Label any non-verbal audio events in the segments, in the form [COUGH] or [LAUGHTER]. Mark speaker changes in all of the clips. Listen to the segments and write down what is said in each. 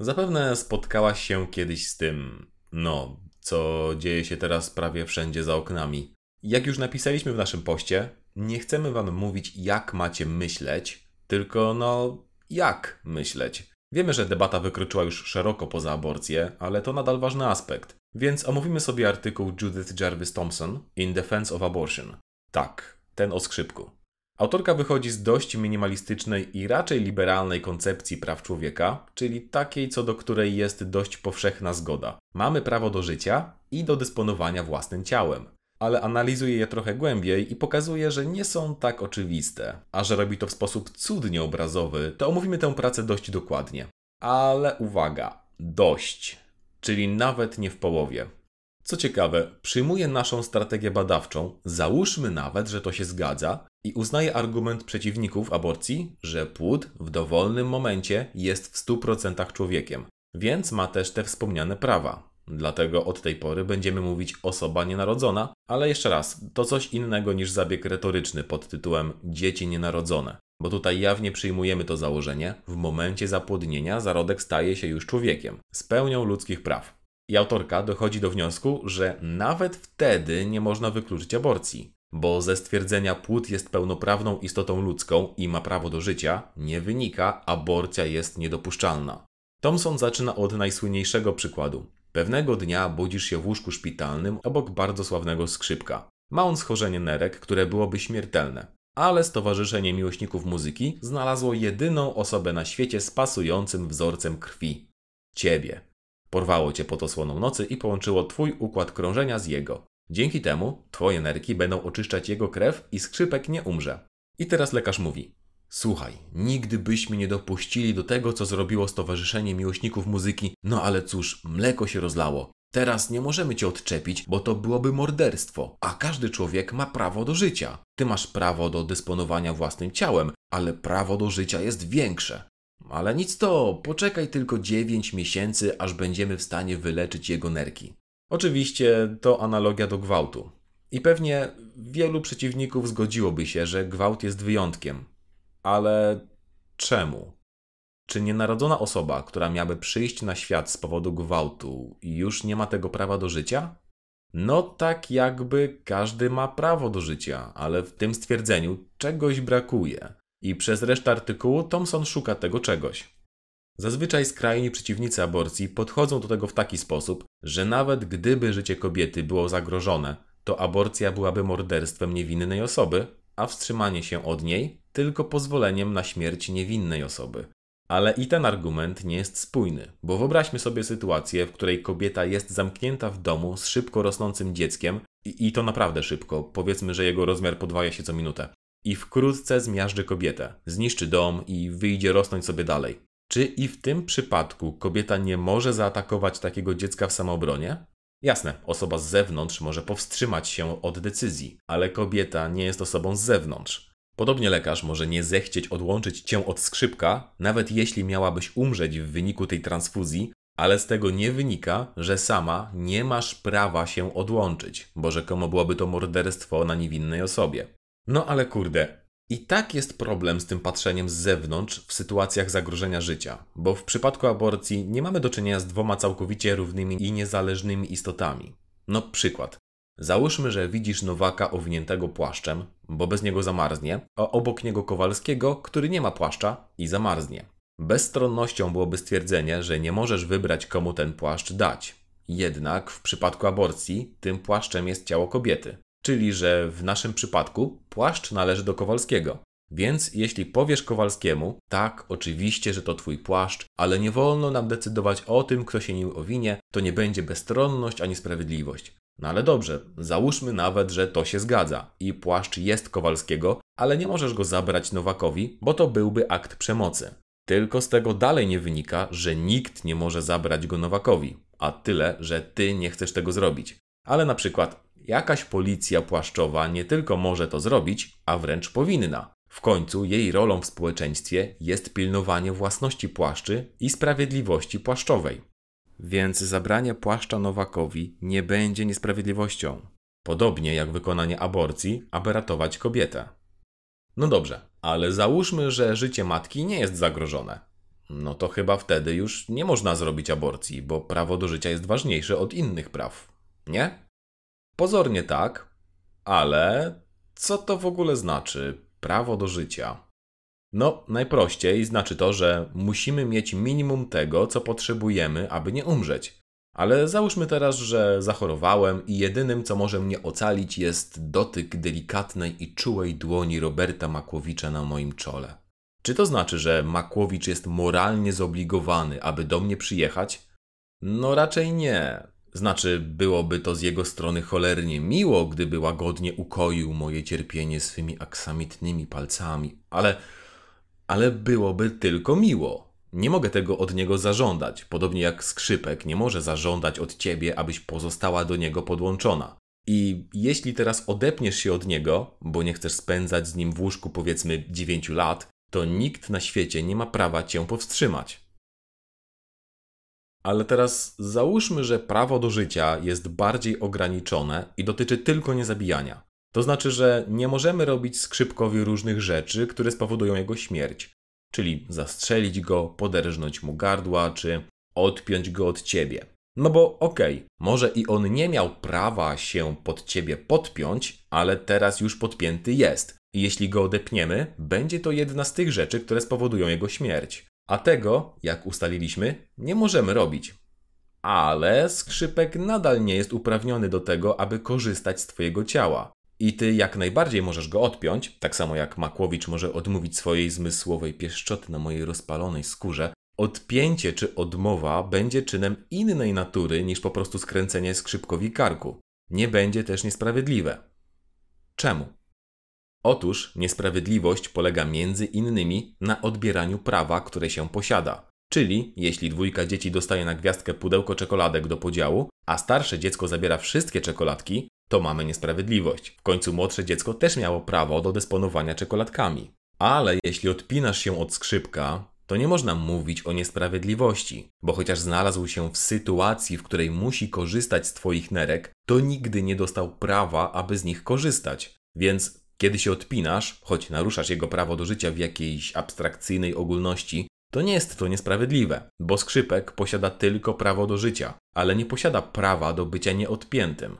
Speaker 1: Zapewne spotkałaś się kiedyś z tym, no, co dzieje się teraz prawie wszędzie za oknami. Jak już napisaliśmy w naszym poście, nie chcemy Wam mówić, jak macie myśleć, tylko no, jak myśleć. Wiemy, że debata wykroczyła już szeroko poza aborcję, ale to nadal ważny aspekt. Więc omówimy sobie artykuł Judith Jarvis Thompson In Defense of Abortion. Tak, ten o skrzypku. Autorka wychodzi z dość minimalistycznej i raczej liberalnej koncepcji praw człowieka, czyli takiej, co do której jest dość powszechna zgoda. Mamy prawo do życia i do dysponowania własnym ciałem. Ale analizuje je trochę głębiej i pokazuje, że nie są tak oczywiste. A że robi to w sposób cudnie obrazowy, to omówimy tę pracę dość dokładnie. Ale uwaga, dość, czyli nawet nie w połowie. Co ciekawe, przyjmuje naszą strategię badawczą, załóżmy nawet, że to się zgadza, i uznaje argument przeciwników aborcji, że płód w dowolnym momencie jest w 100% człowiekiem, więc ma też te wspomniane prawa. Dlatego od tej pory będziemy mówić osoba nienarodzona, ale jeszcze raz, to coś innego niż zabieg retoryczny pod tytułem dzieci nienarodzone. Bo tutaj jawnie przyjmujemy to założenie, w momencie zapłodnienia zarodek staje się już człowiekiem, z pełnią ludzkich praw. I autorka dochodzi do wniosku, że nawet wtedy nie można wykluczyć aborcji, bo ze stwierdzenia płód jest pełnoprawną istotą ludzką i ma prawo do życia, nie wynika, aborcja jest niedopuszczalna. Thomson zaczyna od najsłynniejszego przykładu. Pewnego dnia budzisz się w łóżku szpitalnym obok bardzo sławnego skrzypka. Ma on schorzenie nerek, które byłoby śmiertelne. Ale Stowarzyszenie Miłośników Muzyki znalazło jedyną osobę na świecie z pasującym wzorcem krwi. Ciebie. Porwało cię pod osłoną nocy i połączyło twój układ krążenia z jego. Dzięki temu twoje nerki będą oczyszczać jego krew i skrzypek nie umrze. I teraz lekarz mówi: Słuchaj, nigdy byśmy nie dopuścili do tego, co zrobiło Stowarzyszenie Miłośników Muzyki, no ale cóż, mleko się rozlało. Teraz nie możemy cię odczepić, bo to byłoby morderstwo, a każdy człowiek ma prawo do życia. Ty masz prawo do dysponowania własnym ciałem, ale prawo do życia jest większe. Ale nic to, poczekaj tylko 9 miesięcy, aż będziemy w stanie wyleczyć jego nerki. Oczywiście to analogia do gwałtu. I pewnie wielu przeciwników zgodziłoby się, że gwałt jest wyjątkiem. Ale czemu? Czy nienarodzona osoba, która miałaby przyjść na świat z powodu gwałtu, już nie ma tego prawa do życia? No tak jakby każdy ma prawo do życia, ale w tym stwierdzeniu czegoś brakuje. I przez resztę artykułu Thomson szuka tego czegoś. Zazwyczaj skrajni przeciwnicy aborcji podchodzą do tego w taki sposób, że nawet gdyby życie kobiety było zagrożone, to aborcja byłaby morderstwem niewinnej osoby, a wstrzymanie się od niej tylko pozwoleniem na śmierć niewinnej osoby. Ale i ten argument nie jest spójny, bo wyobraźmy sobie sytuację, w której kobieta jest zamknięta w domu z szybko rosnącym dzieckiem, i, i to naprawdę szybko, powiedzmy, że jego rozmiar podwaja się co minutę, i wkrótce zmiażdży kobietę, zniszczy dom i wyjdzie rosnąć sobie dalej. Czy i w tym przypadku kobieta nie może zaatakować takiego dziecka w samoobronie? Jasne, osoba z zewnątrz może powstrzymać się od decyzji, ale kobieta nie jest osobą z zewnątrz. Podobnie lekarz może nie zechcieć odłączyć cię od skrzypka, nawet jeśli miałabyś umrzeć w wyniku tej transfuzji, ale z tego nie wynika, że sama nie masz prawa się odłączyć, bo rzekomo byłoby to morderstwo na niewinnej osobie. No ale kurde, i tak jest problem z tym patrzeniem z zewnątrz w sytuacjach zagrożenia życia, bo w przypadku aborcji nie mamy do czynienia z dwoma całkowicie równymi i niezależnymi istotami. No przykład. Załóżmy, że widzisz Nowaka owiniętego płaszczem, bo bez niego zamarznie, a obok niego Kowalskiego, który nie ma płaszcza i zamarznie. Bezstronnością byłoby stwierdzenie, że nie możesz wybrać komu ten płaszcz dać. Jednak w przypadku aborcji tym płaszczem jest ciało kobiety. Czyli, że w naszym przypadku płaszcz należy do Kowalskiego. Więc jeśli powiesz Kowalskiemu, tak, oczywiście, że to twój płaszcz, ale nie wolno nam decydować o tym, kto się nim owinie, to nie będzie bezstronność ani sprawiedliwość. No ale dobrze, załóżmy nawet, że to się zgadza i płaszcz jest Kowalskiego, ale nie możesz go zabrać Nowakowi, bo to byłby akt przemocy. Tylko z tego dalej nie wynika, że nikt nie może zabrać go Nowakowi, a tyle, że ty nie chcesz tego zrobić. Ale na przykład Jakaś policja płaszczowa nie tylko może to zrobić, a wręcz powinna. W końcu jej rolą w społeczeństwie jest pilnowanie własności płaszczy i sprawiedliwości płaszczowej. Więc zabranie płaszcza Nowakowi nie będzie niesprawiedliwością. Podobnie jak wykonanie aborcji, aby ratować kobietę. No dobrze, ale załóżmy, że życie matki nie jest zagrożone. no to chyba wtedy już nie można zrobić aborcji, bo prawo do życia jest ważniejsze od innych praw. Nie? Pozornie tak, ale co to w ogóle znaczy prawo do życia? No, najprościej znaczy to, że musimy mieć minimum tego, co potrzebujemy, aby nie umrzeć. Ale załóżmy teraz, że zachorowałem i jedynym, co może mnie ocalić, jest dotyk delikatnej i czułej dłoni Roberta Makłowicza na moim czole. Czy to znaczy, że Makłowicz jest moralnie zobligowany, aby do mnie przyjechać? No raczej nie. Znaczy, byłoby to z jego strony cholernie miło, gdyby łagodnie ukoił moje cierpienie swymi aksamitnymi palcami, ale, ale byłoby tylko miło. Nie mogę tego od niego zażądać, podobnie jak skrzypek nie może zażądać od ciebie, abyś pozostała do niego podłączona. I jeśli teraz odepniesz się od niego, bo nie chcesz spędzać z nim w łóżku powiedzmy 9 lat, to nikt na świecie nie ma prawa cię powstrzymać. Ale teraz załóżmy, że prawo do życia jest bardziej ograniczone i dotyczy tylko niezabijania. To znaczy, że nie możemy robić skrzypkowi różnych rzeczy, które spowodują jego śmierć. Czyli zastrzelić go, poderżnąć mu gardła, czy odpiąć go od ciebie. No bo okej, okay, może i on nie miał prawa się pod ciebie podpiąć, ale teraz już podpięty jest. I jeśli go odepniemy, będzie to jedna z tych rzeczy, które spowodują jego śmierć. A tego, jak ustaliliśmy, nie możemy robić. Ale skrzypek nadal nie jest uprawniony do tego, aby korzystać z Twojego ciała. I ty jak najbardziej możesz go odpiąć, tak samo jak Makłowicz może odmówić swojej zmysłowej pieszczoty na mojej rozpalonej skórze. Odpięcie czy odmowa będzie czynem innej natury niż po prostu skręcenie skrzypkowi karku. Nie będzie też niesprawiedliwe. Czemu? Otóż niesprawiedliwość polega między innymi na odbieraniu prawa, które się posiada. Czyli jeśli dwójka dzieci dostaje na gwiazdkę pudełko czekoladek do podziału, a starsze dziecko zabiera wszystkie czekoladki, to mamy niesprawiedliwość. W końcu młodsze dziecko też miało prawo do dysponowania czekoladkami. Ale jeśli odpinasz się od skrzypka, to nie można mówić o niesprawiedliwości, bo chociaż znalazł się w sytuacji, w której musi korzystać z Twoich nerek, to nigdy nie dostał prawa, aby z nich korzystać. Więc kiedy się odpinasz, choć naruszasz jego prawo do życia w jakiejś abstrakcyjnej ogólności, to nie jest to niesprawiedliwe, bo skrzypek posiada tylko prawo do życia, ale nie posiada prawa do bycia nieodpiętym.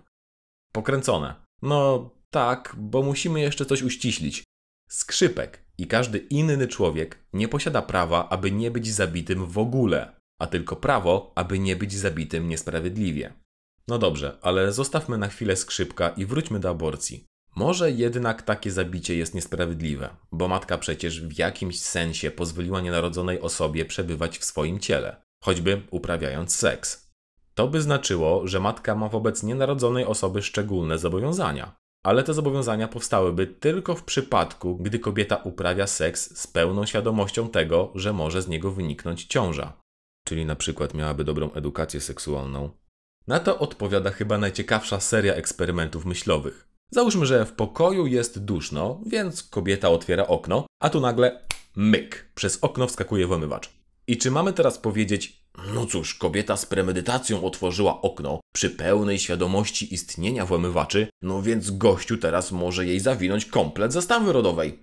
Speaker 1: Pokręcone. No tak, bo musimy jeszcze coś uściślić. Skrzypek i każdy inny człowiek nie posiada prawa, aby nie być zabitym w ogóle, a tylko prawo, aby nie być zabitym niesprawiedliwie. No dobrze, ale zostawmy na chwilę skrzypka i wróćmy do aborcji. Może jednak takie zabicie jest niesprawiedliwe, bo matka przecież w jakimś sensie pozwoliła nienarodzonej osobie przebywać w swoim ciele, choćby uprawiając seks. To by znaczyło, że matka ma wobec nienarodzonej osoby szczególne zobowiązania. Ale te zobowiązania powstałyby tylko w przypadku, gdy kobieta uprawia seks z pełną świadomością tego, że może z niego wyniknąć ciąża. Czyli na przykład miałaby dobrą edukację seksualną. Na to odpowiada chyba najciekawsza seria eksperymentów myślowych. Załóżmy, że w pokoju jest duszno, więc kobieta otwiera okno, a tu nagle myk, przez okno wskakuje włamywacz. I czy mamy teraz powiedzieć, no cóż, kobieta z premedytacją otworzyła okno przy pełnej świadomości istnienia włamywaczy, no więc gościu teraz może jej zawinąć komplet zastawy rodowej.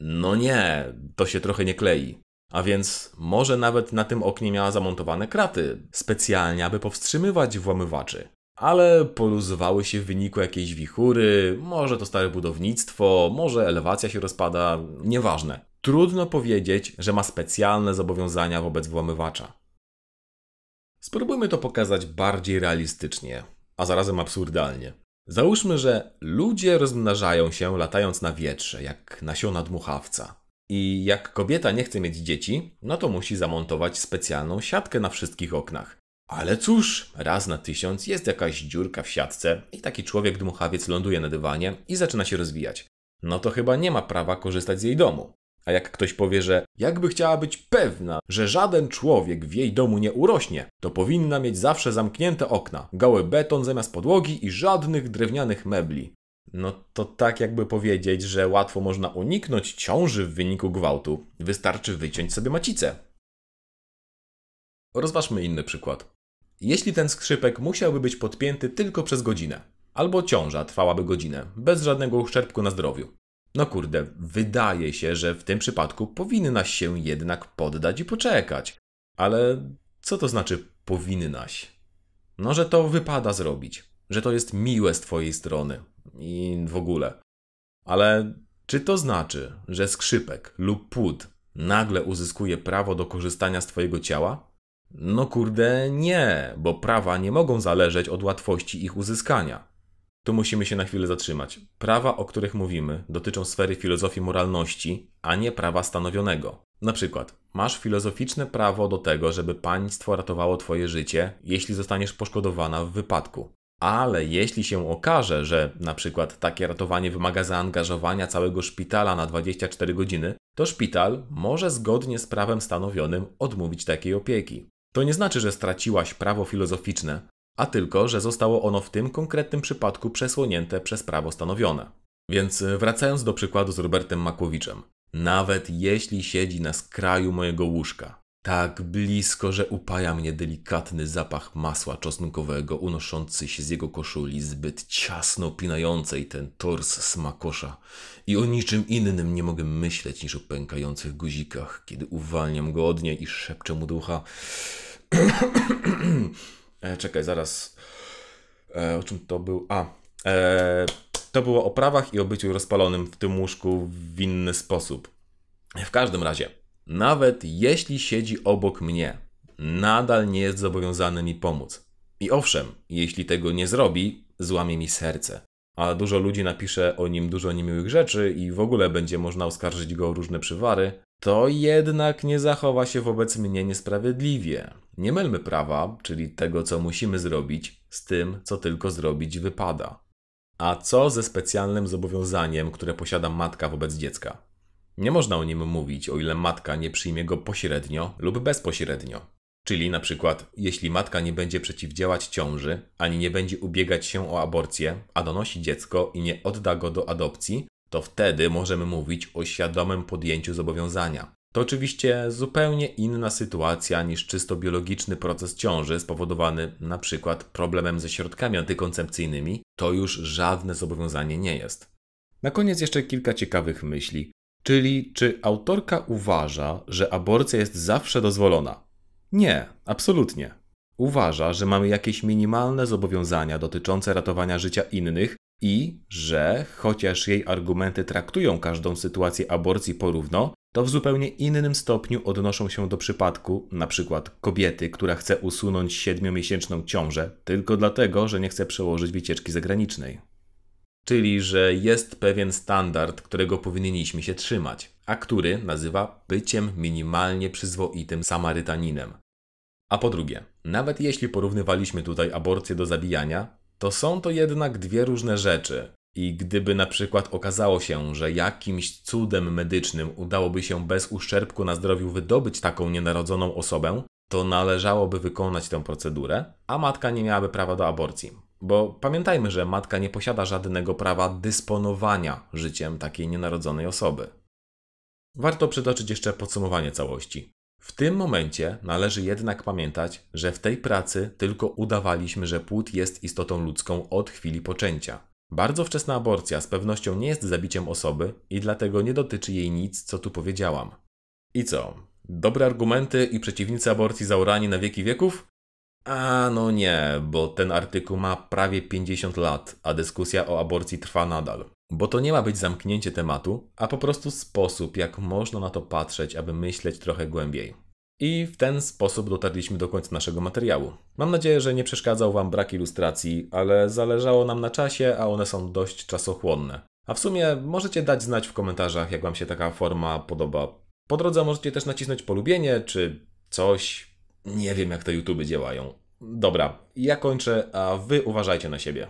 Speaker 1: No nie, to się trochę nie klei. A więc może nawet na tym oknie miała zamontowane kraty, specjalnie aby powstrzymywać włamywaczy ale poluzowały się w wyniku jakiejś wichury, może to stare budownictwo, może elewacja się rozpada, nieważne. Trudno powiedzieć, że ma specjalne zobowiązania wobec włamywacza. Spróbujmy to pokazać bardziej realistycznie, a zarazem absurdalnie. Załóżmy, że ludzie rozmnażają się latając na wietrze, jak nasiona dmuchawca. I jak kobieta nie chce mieć dzieci, no to musi zamontować specjalną siatkę na wszystkich oknach. Ale cóż, raz na tysiąc jest jakaś dziurka w siatce i taki człowiek dmuchawiec ląduje na dywanie i zaczyna się rozwijać. No to chyba nie ma prawa korzystać z jej domu. A jak ktoś powie, że jakby chciała być pewna, że żaden człowiek w jej domu nie urośnie, to powinna mieć zawsze zamknięte okna, gały beton zamiast podłogi i żadnych drewnianych mebli. No to tak jakby powiedzieć, że łatwo można uniknąć ciąży w wyniku gwałtu. Wystarczy wyciąć sobie macicę. Rozważmy inny przykład. Jeśli ten skrzypek musiałby być podpięty tylko przez godzinę, albo ciąża trwałaby godzinę, bez żadnego uszczerbku na zdrowiu, No kurde, wydaje się, że w tym przypadku powinnaś się jednak poddać i poczekać. Ale co to znaczy powinnaś? No, że to wypada zrobić, że to jest miłe z twojej strony i w ogóle. Ale czy to znaczy, że skrzypek lub płód nagle uzyskuje prawo do korzystania z twojego ciała? No kurde, nie, bo prawa nie mogą zależeć od łatwości ich uzyskania. Tu musimy się na chwilę zatrzymać. Prawa, o których mówimy, dotyczą sfery filozofii moralności, a nie prawa stanowionego. Na przykład, masz filozoficzne prawo do tego, żeby państwo ratowało twoje życie, jeśli zostaniesz poszkodowana w wypadku. Ale jeśli się okaże, że na przykład takie ratowanie wymaga zaangażowania całego szpitala na 24 godziny, to szpital może zgodnie z prawem stanowionym odmówić takiej opieki. To nie znaczy, że straciłaś prawo filozoficzne, a tylko, że zostało ono w tym konkretnym przypadku przesłonięte przez prawo stanowione. Więc e, wracając do przykładu z Robertem Makłowiczem. Nawet jeśli siedzi na skraju mojego łóżka, tak blisko, że upaja mnie delikatny zapach masła czosnkowego unoszący się z jego koszuli, zbyt ciasno pinającej ten tors smakosza. I o niczym innym nie mogę myśleć niż o pękających guzikach, kiedy uwalniam go od niej i szepczę mu do ucha. [CLEARS THROAT] e, czekaj, zaraz. E, o czym to był? A. E, to było o prawach i o byciu rozpalonym w tym łóżku w inny sposób. W każdym razie, nawet jeśli siedzi obok mnie, nadal nie jest zobowiązany mi pomóc. I owszem, jeśli tego nie zrobi, złamie mi serce. A dużo ludzi napisze o nim dużo niemiłych rzeczy i w ogóle będzie można oskarżyć go o różne przywary, to jednak nie zachowa się wobec mnie niesprawiedliwie. Nie mylmy prawa, czyli tego, co musimy zrobić, z tym, co tylko zrobić wypada. A co ze specjalnym zobowiązaniem, które posiada matka wobec dziecka? Nie można o nim mówić, o ile matka nie przyjmie go pośrednio lub bezpośrednio. Czyli na przykład, jeśli matka nie będzie przeciwdziałać ciąży, ani nie będzie ubiegać się o aborcję, a donosi dziecko i nie odda go do adopcji, to wtedy możemy mówić o świadomym podjęciu zobowiązania. To oczywiście zupełnie inna sytuacja niż czysto biologiczny proces ciąży spowodowany na przykład problemem ze środkami antykoncepcyjnymi, to już żadne zobowiązanie nie jest. Na koniec jeszcze kilka ciekawych myśli, czyli czy autorka uważa, że aborcja jest zawsze dozwolona? Nie, absolutnie. Uważa, że mamy jakieś minimalne zobowiązania dotyczące ratowania życia innych i że, chociaż jej argumenty traktują każdą sytuację aborcji porówno, to w zupełnie innym stopniu odnoszą się do przypadku np. kobiety, która chce usunąć siedmiomiesięczną ciążę tylko dlatego, że nie chce przełożyć wycieczki zagranicznej. Czyli, że jest pewien standard, którego powinniśmy się trzymać, a który nazywa byciem minimalnie przyzwoitym Samarytaninem. A po drugie, nawet jeśli porównywaliśmy tutaj aborcję do zabijania, to są to jednak dwie różne rzeczy. I gdyby na przykład okazało się, że jakimś cudem medycznym udałoby się bez uszczerbku na zdrowiu wydobyć taką nienarodzoną osobę, to należałoby wykonać tę procedurę, a matka nie miałaby prawa do aborcji. Bo pamiętajmy, że matka nie posiada żadnego prawa dysponowania życiem takiej nienarodzonej osoby. Warto przytoczyć jeszcze podsumowanie całości. W tym momencie należy jednak pamiętać, że w tej pracy tylko udawaliśmy, że płód jest istotą ludzką od chwili poczęcia. Bardzo wczesna aborcja z pewnością nie jest zabiciem osoby i dlatego nie dotyczy jej nic, co tu powiedziałam. I co? Dobre argumenty i przeciwnicy aborcji zaurani na wieki wieków? A no nie, bo ten artykuł ma prawie 50 lat, a dyskusja o aborcji trwa nadal. Bo to nie ma być zamknięcie tematu, a po prostu sposób, jak można na to patrzeć, aby myśleć trochę głębiej. I w ten sposób dotarliśmy do końca naszego materiału. Mam nadzieję, że nie przeszkadzał Wam brak ilustracji, ale zależało nam na czasie, a one są dość czasochłonne. A w sumie możecie dać znać w komentarzach, jak Wam się taka forma podoba. Po drodze możecie też nacisnąć polubienie czy coś. Nie wiem, jak te YouTube działają. Dobra, ja kończę, a Wy uważajcie na siebie.